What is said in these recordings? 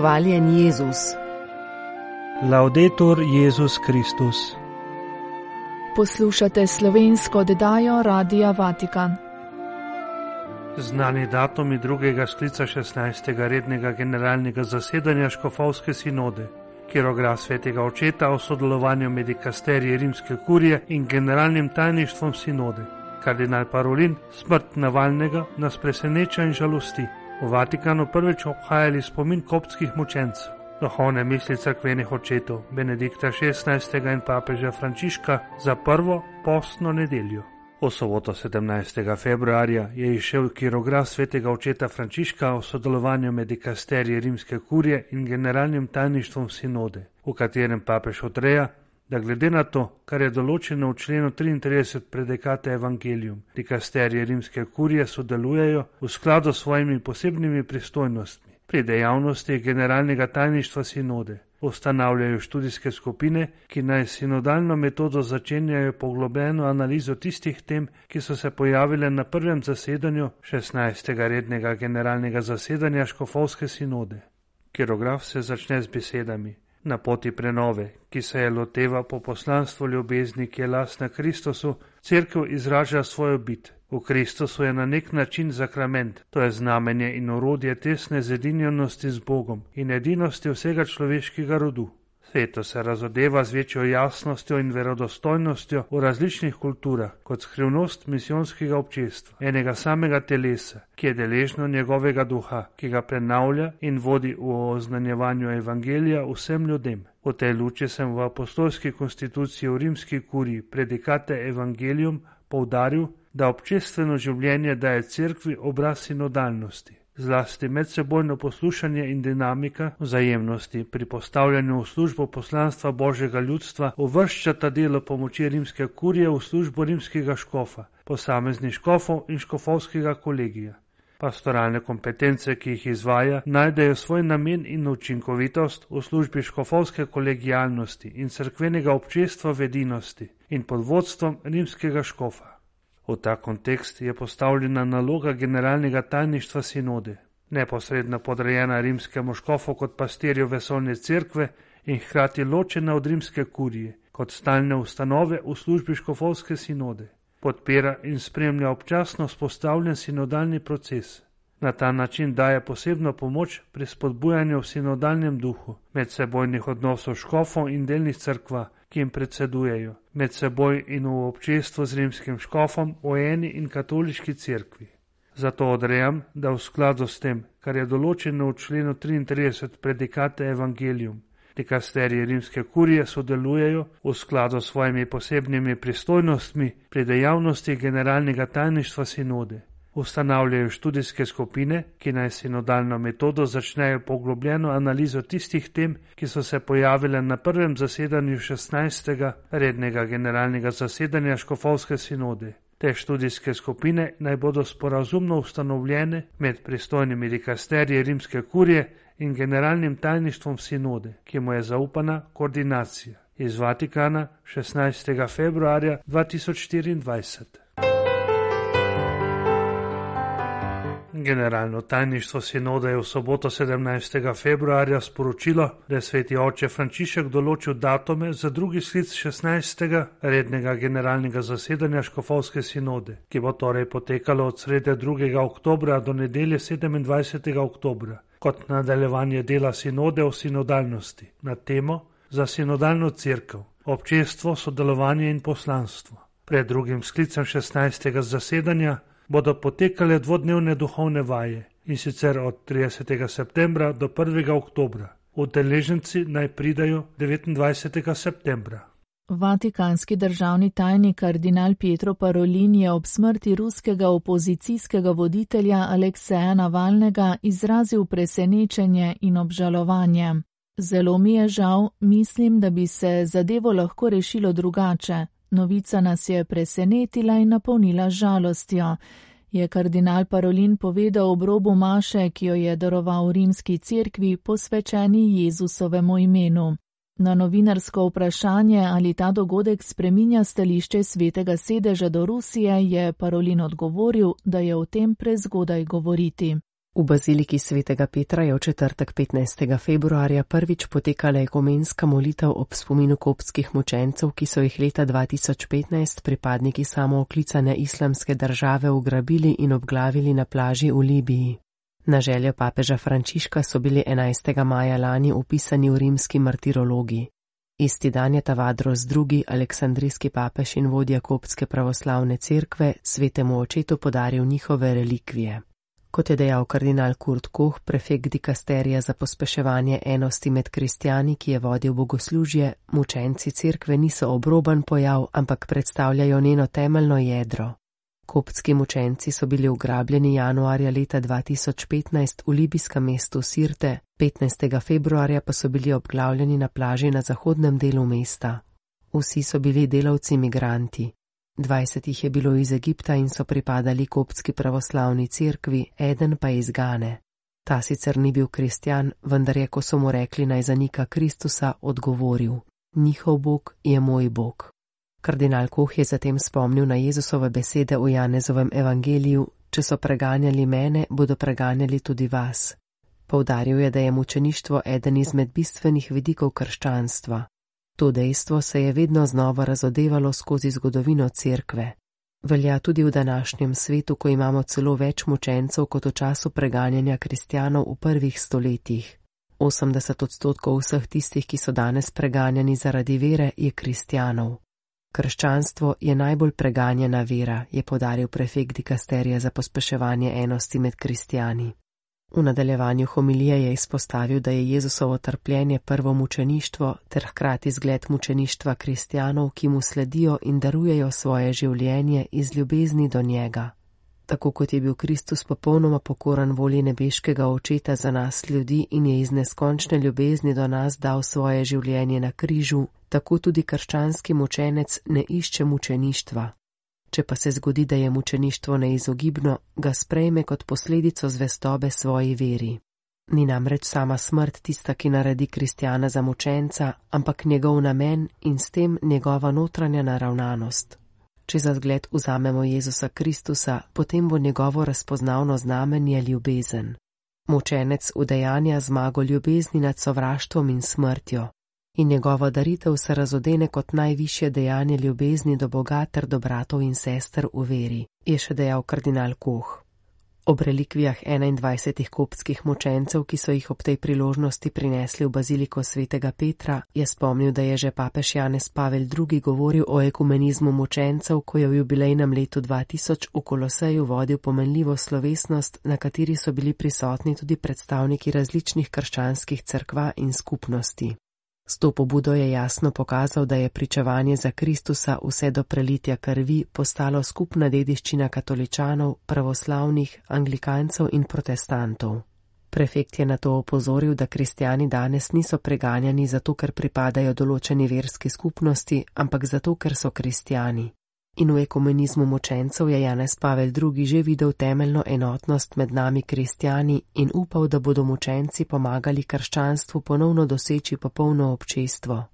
Hvaljen Jezus. Laudetur Jezus Kristus. Poslušate slovensko oddajo Radia Vatikan. Znani datumi drugega sklica 16. rednega generalnega zasedanja Škofovske sinode, kjer ogra svetega očeta o sodelovanju med dikasterije rimske kurije in generalnim tajništvom sinode. Kardinal Parolin, smrt Navalnega, nas preseneča in žalosti. V Vatikanu prvič obhajali spomin koptskih mučencev. Duhovne misli crkvenih očetov Benedikta XVI. in papeža Frančiška za prvo postno nedeljo. V soboto 17. februarja je išel kirograf svetega očeta Frančiška o sodelovanju med dikasterije rimske kurje in generalnim tajništvom sinode, v katerem papež odreja, da glede na to, kar je določeno v členu 33 predekate Evangelium, dikasterije rimske kurje sodelujejo v skladu s svojimi posebnimi pristojnostmi pri dejavnosti generalnega tajništva sinode. Ustanavljajo študijske skupine, ki naj sinodalno metodo začenjajo poglobljeno analizo tistih tem, ki so se pojavile na prvem zasedanju 16. rednega generalnega zasedanja Škofovske sinode. Kirograf se začne z besedami: Na poti prenove, ki se je loteva po poslanstvu ljubezni, ki je lasna Kristusu, crkva izraža svojo bit. V Kristusu je na nek način sakrament, to je znamenje in orodje tesne zedinjenosti z Bogom in edinosti vsega človeškega rodu. Sveto se razodeva z večjo jasnostjo in verodostojnostjo v različnih kulturah kot skrivnost misijonskega občestva, enega samega telesa, ki je deležno njegovega duha, ki ga prenavlja in vodi v oznanjevanju evangelija vsem ljudem. V tej luči sem v apostolski konstituciji v rimski kuriji predikate evangelijum poudaril, da občestveno življenje daje cerkvi obraz sinodalnosti zlasti medsebojno poslušanje in dinamika vzajemnosti pri postavljanju v službo poslanstva božjega ljudstva uvrščata delo pomoči rimske kurije v službo rimskega škofa, posameznih škofov in škofovskega kolegija. Pastoralne kompetence, ki jih izvaja, najdejo svoj namen in učinkovitost v službi škofovske kolegijalnosti in crkvenega občestva vedinosti in pod vodstvom rimskega škofa. V ta kontekst je postavljena naloga generalnega tajništva sinode, neposredno podrejena rimskemu škofu kot pastirju vesolne cerkve in hkrati ločena od rimske kurije kot stalne ustanove v službi škofovske sinode. Podpira in spremlja občasno spostavljen sinodalni proces. Na ta način daje posebno pomoč pri spodbujanju v sinodalnem duhu medsebojnih odnosov škofov in delnih crkva, ki jim predsedujejo, med seboj in v občestvu z rimskim škofom v eni in katoliški cerkvi. Zato odrejam, da v skladu s tem, kar je določeno v členu 33 predikate Evangelium, dikasterije rimske kurije sodelujejo v skladu s svojimi posebnimi pristojnostmi pri dejavnosti generalnega tajništva sinode ustanavljajo študijske skupine, ki naj sinodalno metodo začnejo poglobljeno analizo tistih tem, ki so se pojavile na prvem zasedanju 16. rednega generalnega zasedanja Škofovske sinode. Te študijske skupine naj bodo sporazumno ustanovljene med pristojnimi dikasterije rimske kurije in generalnim tajništvom sinode, ki mu je zaupana koordinacija. Iz Vatikana 16. februarja 2024. Generalno tajništvo sinoda je v soboto 17. februarja sporočilo, da je sveti oče Frančišek določil datume za drugi sklic 16. rednega generalnega zasedanja Škofovske sinode, ki bo torej potekalo od srede 2. oktobra do nedelje 27. oktobra, kot nadaljevanje dela sinode o sinodalnosti na temo za sinodalno crkv, občestvo, sodelovanje in poslanstvo. Pred drugim sklicem 16. zasedanja bodo potekale dvodnevne duhovne vaje in sicer od 30. septembra do 1. oktobra. Udeleženci naj pridajo 29. septembra. Vatikanski državni tajnik kardinal Pietro Parolin je ob smrti ruskega opozicijskega voditelja Alekseja Navalnega izrazil presenečenje in obžalovanje. Zelo mi je žal, mislim, da bi se zadevo lahko rešilo drugače, Novica nas je presenetila in napolnila žalostjo, je kardinal Parolin povedal ob robu Maše, ki jo je daroval rimski cerkvi posvečeni Jezusovemu imenu. Na novinarsko vprašanje, ali ta dogodek spreminja stališče svetega sedeža do Rusije, je Parolin odgovoril, da je o tem prezgodaj govoriti. V baziliki svetega Petra je v četrtek 15. februarja prvič potekala ekumenska molitev ob spominu kopskih mučencev, ki so jih leta 2015 pripadniki samooklicane islamske države ugrabili in obglavili na plaži v Libiji. Na željo papeža Frančiška so bili 11. maja lani upisani v rimski martirologi. Isti dan je Tavadros II, aleksandrijski papež in vodja kopske pravoslavne cerkve, svetemu očetu podaril njihove relikvije. Kot je dejal kardinal Kurt Koh, prefekt dikasterija za pospeševanje enosti med kristijani, ki je vodil bogoslužje, mučenci cerkve niso obroban pojav, ampak predstavljajo njeno temeljno jedro. Koptski mučenci so bili ugrabljeni januarja leta 2015 v libijskem mestu Sirte, 15. februarja pa so bili obglavljeni na plaži na zahodnem delu mesta. Vsi so bili delavci migranti. Dvajset jih je bilo iz Egipta in so pripadali koptski pravoslavni cerkvi, eden pa iz Gane. Ta sicer ni bil kristjan, vendar je, ko so mu rekli naj zanika Kristusa, odgovoril: Njihov Bog je moj Bog. Kardinal Koh je zatem spomnil na Jezusove besede v Janezovem evangeliju: Če so preganjali mene, bodo preganjali tudi vas. Poudaril je, da je mučeništvo eden izmed bistvenih vidikov krščanstva. To dejstvo se je vedno znova razodevalo skozi zgodovino cerkve. Velja tudi v današnjem svetu, ko imamo celo več mučencev kot v času preganjanja kristjanov v prvih stoletjih. 80 odstotkov vseh tistih, ki so danes preganjani zaradi vere, je kristjanov. Krščanstvo je najbolj preganjena vera, je podaril prefekt dikasterija za pospeševanje enosti med kristjani. V nadaljevanju homilije je izpostavil, da je Jezusovo trpljenje prvo mučeništvo ter hkrati zgled mučeništva kristjanov, ki mu sledijo in darujejo svoje življenje iz ljubezni do njega. Tako kot je bil Kristus popolnoma pokoran volji nebeškega očeta za nas ljudi in je iz neskončne ljubezni do nas dal svoje življenje na križu, tako tudi krščanski mučenec ne išče mučeništva, če pa se zgodi, da je mučeništvo neizogibno, ga sprejme kot posledico zvestobe svoji veri. Ni namreč sama smrt tista, ki naredi kristjana za mučenca, ampak njegov namen in s tem njegova notranja naravnanost. Če za zgled vzamemo Jezusa Kristusa, potem bo njegovo razpoznavno znamenje ljubezen. Mučenec udejanja zmago ljubezni nad sovraštvom in smrtjo, in njegova daritev se razodene kot najvišje dejanje ljubezni do Boga ter do bratov in sester v veri, je še dejal kardinal Koh. Ob relikvijah 21 kopskih mučencev, ki so jih ob tej priložnosti prinesli v baziliko svetega Petra, je spomnil, da je že papež Janez Pavel II govoril o ekumenizmu mučencev, ko je v jubilejnem letu 2000 v Koloseju vodil pomenljivo slovesnost, na kateri so bili prisotni tudi predstavniki različnih krščanskih crkva in skupnosti. S to pobudo je jasno pokazal, da je pričevanje za Kristusa vse do prelitja krvi postalo skupna dediščina katoličanov, pravoslavnih, anglikancev in protestantov. Prefekt je na to opozoril, da kristijani danes niso preganjani zato, ker pripadajo določeni verski skupnosti, ampak zato, ker so kristijani in v ekumenizmu močencev je Janez Pavel II že videl temeljno enotnost med nami kristijani in upal, da bodo močenci pomagali krščanstvu ponovno doseči popolno občestvo.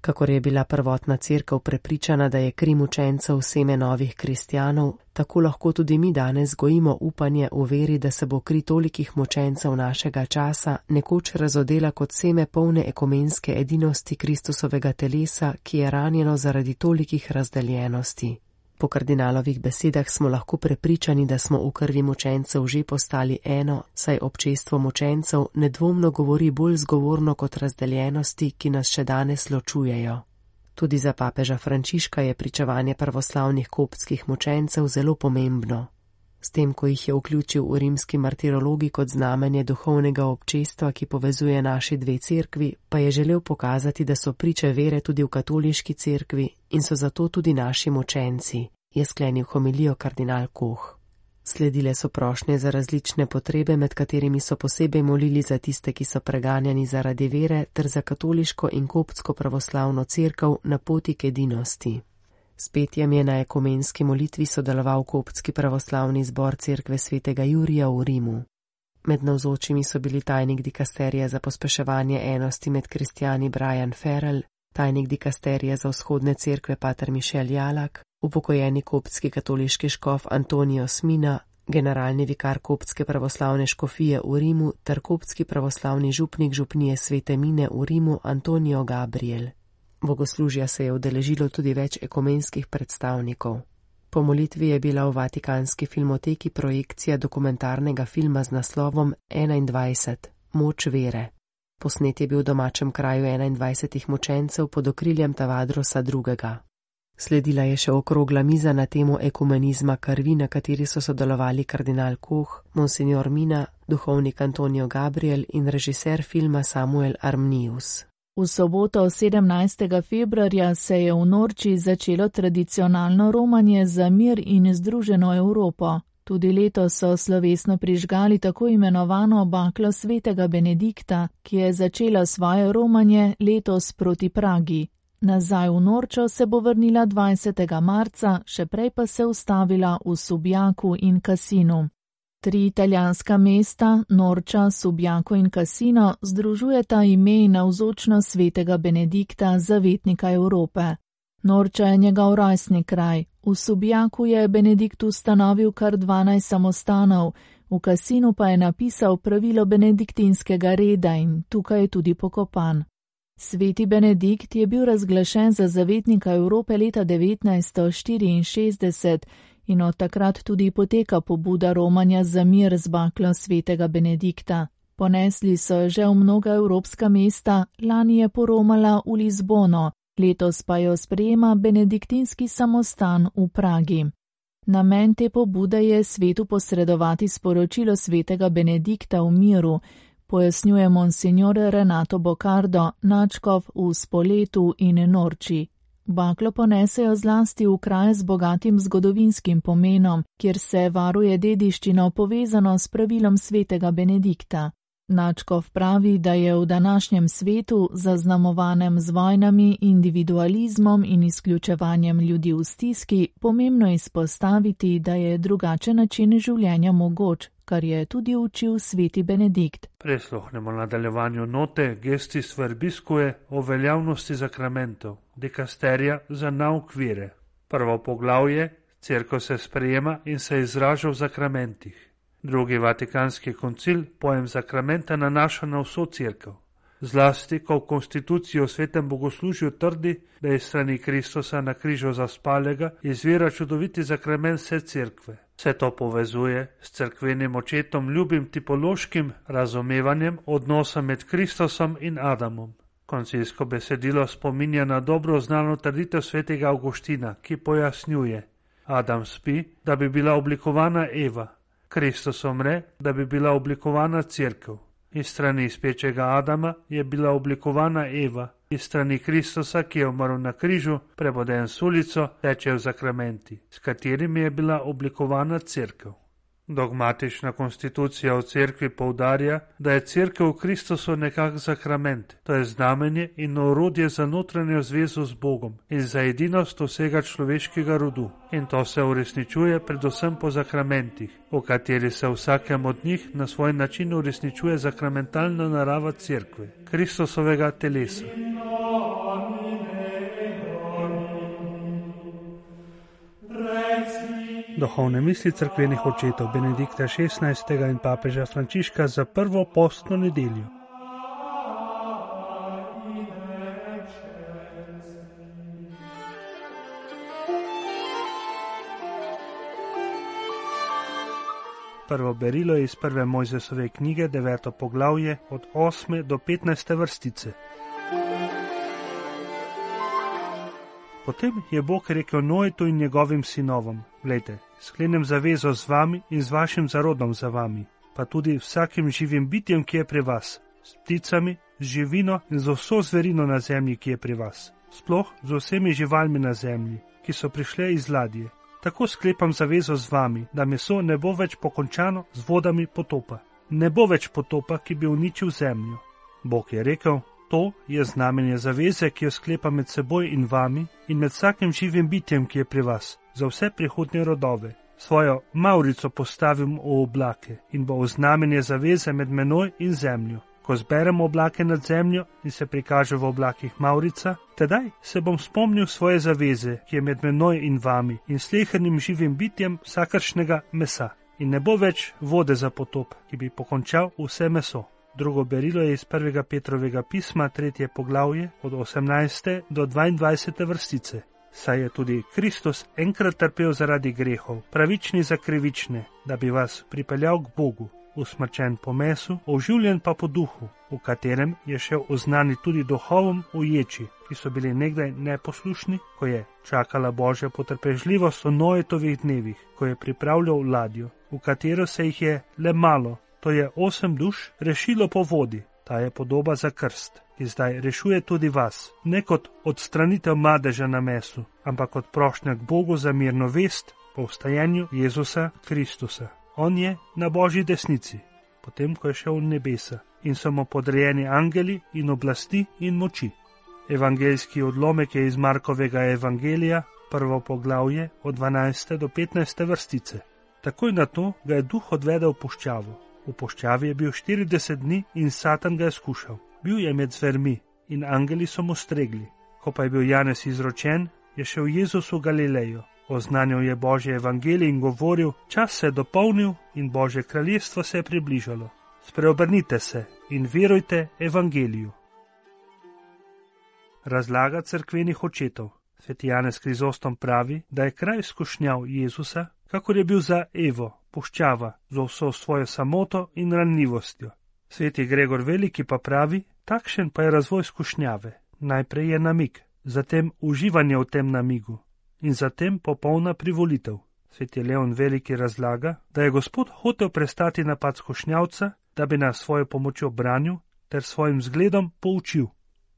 Kakor je bila prvotna crkva prepričana, da je kri mučencev seme novih kristijanov, tako lahko tudi mi danes gojimo upanje v veri, da se bo kri tolikih mučencev našega časa nekoč razodela kot seme polne ekumenske edinosti Kristusovega telesa, ki je ranjeno zaradi tolikih razdeljenosti. Po kardinalovih besedah smo lahko prepričani, da smo v krvi močencev že postali eno, saj občestvo močencev nedvomno govori bolj zgovorno kot razdeljenosti, ki nas še danes ločujejo. Tudi za papeža Frančiška je pričevanje pravoslavnih koptskih močencev zelo pomembno. S tem, ko jih je vključil v rimski martirologi kot znamenje duhovnega občestva, ki povezuje naši dve cerkvi, pa je želel pokazati, da so priče vere tudi v katoliški cerkvi in so zato tudi naši močenci, je sklenil homilijo kardinal Koh. Sledile so prošnje za različne potrebe, med katerimi so posebej molili za tiste, ki so preganjani zaradi vere, ter za katoliško in koptsko pravoslavno cerkev na poti k edinosti. S petjem je na ekumenski molitvi sodeloval koptski pravoslavni zbor cerkve svetega Jurija v Rimu. Med navzočimi so bili tajnik dikasterija za pospeševanje enosti med kristijani Brian Ferrell, tajnik dikasterija za vzhodne cerkve Pater Mišel Jalak, upokojeni koptski katoliški škof Antonijo Smina, generalni vikar Koptske pravoslavne škofije v Rimu ter Koptski pravoslavni župnik župnije Svete Mine v Rimu Antonijo Gabriel. Bogoslužja se je udeležilo tudi več ekomenskih predstavnikov. Po molitvi je bila v Vatikanski filmoteki projekcija dokumentarnega filma z naslovom 21. Moč vere. Posnet je bil v domačem kraju 21 mučencev pod okriljem Tavadrosa II. Sledila je še okrogla miza na temo ekumenizma krvi, na kateri so sodelovali kardinal Koh, monsignor Mina, duhovnik Antonijo Gabriel in režiser filma Samuel Armnius. V soboto 17. februarja se je v Norči začelo tradicionalno romanje za mir in združeno Evropo. Tudi letos so slovesno prižgali tako imenovano baklo svetega Benedikta, ki je začela svoje romanje letos proti Pragi. Nazaj v Norčo se bo vrnila 20. marca, še prej pa se ustavila v Subjaku in Kasinu. Tri italijanska mesta, Norča, Subjako in Kasino, združujeta ime in navzočno svetega Benedikta, zavetnika Evrope. Norča je njegov rojstni kraj, v Subjaku je Benedikt ustanovil kar 12 samostanov, v Kasinu pa je napisal pravilo benediktinskega reda in tukaj je tudi pokopan. Sveti Benedikt je bil razglašen za zavetnika Evrope leta 1964 in od takrat tudi poteka pobuda romanja za mir z baklo svetega Benedikta. Ponesli so že v mnoga evropska mesta, lani je poromala v Lizbono, letos pa jo sprejema benediktinski samostan v Pragi. Namen te pobude je svetu posredovati sporočilo svetega Benedikta v miru, pojasnjuje monsignor Renato Bocardo, načkov v Spoletu in Norči. Baklo ponesejo zlasti v kraj z bogatim zgodovinskim pomenom, kjer se varuje dediščino povezano s pravilom svetega Benedikta. Načkov pravi, da je v današnjem svetu, zaznamovanem z vojnami, individualizmom in izključevanjem ljudi v stiski, pomembno izpostaviti, da je drugačen način življenja mogoč, kar je tudi učil sveti Benedikt. Presluhnemo nadaljevanju note gestis verbiskuje o veljavnosti zakramentov, dekasterija za nauk vire. Prvo poglavje, crkva se sprejema in se izraža v zakramentih. Drugi vatikanski koncil pojem zakramenta nanaša na vso crkv. Zlasti, ko v konstituciji o svetem bogoslužju trdi, da je strani Kristusa na križu zaspalega izvira čudoviti zakrament vse crkve. Vse to povezuje s crkvenim očetom ljubim tipološkim razumevanjem odnosa med Kristusom in Adamom. Koncilsko besedilo spominja na dobro znano trditev svetega Augustina, ki pojasnjuje: Adam spi, da bi bila oblikovana Eva. Kristus umre, da bi bila oblikovana crkva. Iz strani spečega Adama je bila oblikovana Eva, iz strani Kristusa, ki je umrl na križu, preboden s ulico, teče v zakramenti, s katerimi je bila oblikovana crkva. Dogmatična konstitucija v cerkvi povdarja, da je cerkev v Kristusu nekak zakrament, to je znamenje in orodje za notranjo zvezo z Bogom in za edinost vsega človeškega rodu. In to se uresničuje predvsem po zakramentih, v kateri se vsakem od njih na svoj način uresničuje zakramentalna narava cerkve, Kristusovega telesa. Duhovne misli crkvenih očetov Benedikta XVI. in papeža Frančiška za prvo postno nedeljo. Prvo berilo je iz prve Mojzesove knjige, deveto poglavje, od 8 do 15 vrstice. Potem je Bog rekel Noetu in njegovim sinovom: Glejte, sklenem zavezo z vami in z vašim zarodom za vami, pa tudi vsakim živim bitjem, ki je pri vas, s pticami, z živino in z vso zverino na zemlji, ki je pri vas, sploh z vsemi živalmi na zemlji, ki so prišle iz ladje. Tako sklepam zavezo z vami, da meso ne bo več pokončano z vodami potopa. Ne bo več potopa, ki bi uničil zemljo. Bog je rekel: To je znamenje zaveze, ki jo sklepa med seboj in vami in med vsakim živim bitjem, ki je pri vas, za vse prihodnje rodove. Svojo Maurico postavim v oblake in bo znamenje zaveze med menoj in zemljo. Ko zberem oblake nad zemljo in se prikaže v oblakih Maurica, tedaj se bom spomnil svoje zaveze, ki je med menoj in vami in slehrnim živim bitjem vsakršnega mesa. in ne bo več vode za potop, ki bi pokončal vse meso. Drugo berilo je iz 1. Petrovega pisma, tretje poglavje, od 18. do 22. vrstice. Saj je tudi Kristus enkrat trpel zaradi grehov, pravični za krivične, da bi vas pripeljal k Bogu, usmrčen po mesu, oživljen pa po duhu, v katerem je šel oznani tudi duhovom uječi, ki so bili nekdaj neposlušni, ko je čakala Božja potrpežljivost v Nojetovih dnevih, ko je pripravljal ladjo, v katero se jih je le malo, to je osem duš, rešilo po vodi. Ta je podoba za krst, ki zdaj rešuje tudi vas, ne kot odstranitev madeža na mesu, ampak kot prošnja k Bogu za mirno vest po vstajenju Jezusa Kristusa. On je na božji desnici, potem ko je šel v nebesa in so mu podrejeni angeli in oblasti in moči. Evangeljski odlomek je iz Markovega evangelija, prvo poglavje od 12. do 15. vrstice. Takoj na to ga je duh odvedel v puščavo. V poščavi je bil 40 dni in Satan ga je skušal. Bil je med zvermi in angeli so mu stregli. Ko pa je bil Janez izročen, je šel Jezus v Galilejo. Oznanil je Božje evangelije in govoril: Čas se je dopolnil in Božje kraljestvo se je približalo. Spreobrnite se in verujte evangeliju. Razlaga crkvenih očetov. Sveti Janez Krizostom pravi, da je kraj izkušnjav Jezusa, kakor je bil za Evo, puščava z vso svojo samoto in ranljivostjo. Sveti Gregor Veliki pa pravi, takšen pa je razvoj skušnjave. Najprej je namig, zatem uživanje v tem namigu in zatem popolna privolitev. Sveti Leon Veliki razlaga, da je Gospod hotel prestati napad skušnjavca, da bi nas svojo pomočjo branil ter svojim zgledom poučil.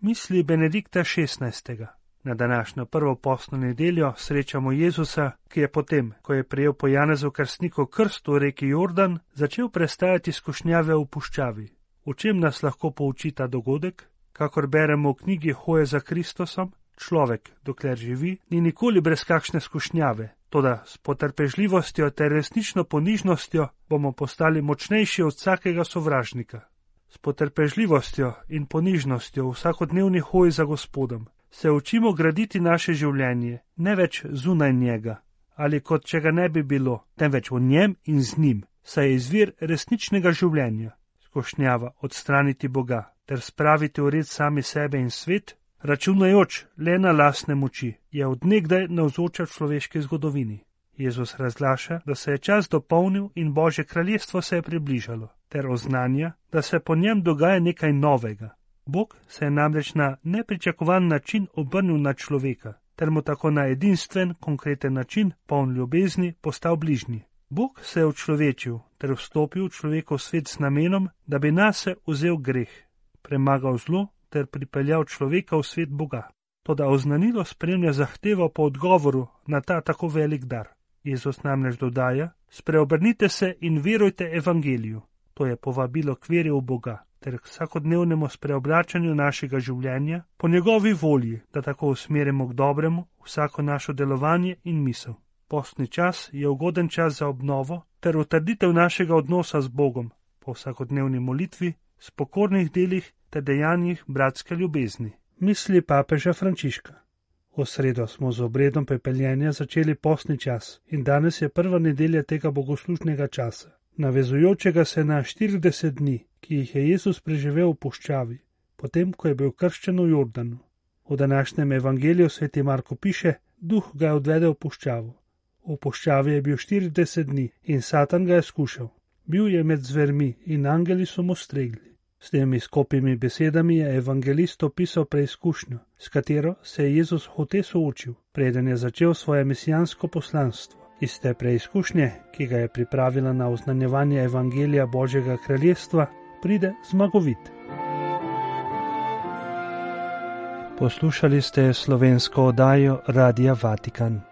Misli Benedikta XVI. Na današnjo prvo postno nedeljo srečamo Jezusa, ki je potem, ko je prejel po Janezu krstniku krst v reki Jordan, začel prestajati skušnjave v puščavi. V čem nas lahko pouči ta dogodek? Kakor beremo v knjigi Hoje za Kristusom, človek, dokler živi, ni nikoli brez kakšne skušnjave, toda s potrpežljivostjo ter resnično ponižnostjo bomo postali močnejši od vsakega sovražnika. S potrpežljivostjo in ponižnostjo v vsakodnevni hoji za gospodom se učimo graditi naše življenje, ne več zunaj njega ali kot če ga ne bi bilo, temveč v njem in z njim, saj je izvir resničnega življenja. Skošnjava odstraniti Boga ter spraviti v red sami sebe in svet, računajoč le na lasne moči, je odnegdaj navzoča v človeški zgodovini. Jezus razglaša, da se je čas dopolnil in Božje kraljestvo se je približalo, ter oznanja, da se po njem dogaja nekaj novega, Bog se je namreč na nepričakovan način obrnil na človeka, ter mu tako na edinstven, konkreten način, poln ljubezni, postal bližnji. Bog se je človečil ter vstopil v človekov svet s namenom, da bi nas vzel greh, premagal zlo ter pripeljal človeka v svet Boga. Toda oznanilo spremlja zahtevo po odgovoru na ta tako velik dar. Jezus namreč dodaja: Spreobrnite se in verujte evangeliju. To je povabilo k veri v Boga ter k vsakodnevnemu spreobračanju našega življenja po njegovi volji, da tako usmerimo k dobremu vsako našo delovanje in misel. Postni čas je ugoden čas za obnovo ter utrditev našega odnosa z Bogom po vsakodnevni molitvi, spokornih delih ter dejanjih bratske ljubezni. Misli papeža Frančiška. V sredo smo z obredom pepeljenja začeli postni čas in danes je prva nedelja tega bogoslužnega časa, navezujočega se na 40 dni, ki jih je Jezus preživel v puščavi, potem ko je bil krščen v Jordanu. V današnjem evangeliju sveti Marko piše: Duh ga je odvedel v puščavo. V puščavi je bil 40 dni in Satan ga je skušal. Bil je med zvermi in angeli so mu stregli. S temi skopimi besedami je evangelist opisal preizkušnjo, s katero se je Jezus hote soočil, preden je začel svoje mesijansko poslanstvo. Iz te preizkušnje, ki ga je pripravila na oznanjevanje evangelija Božjega kraljestva, pride zmagovit. Poslušali ste slovensko oddajo Radia Vatikan.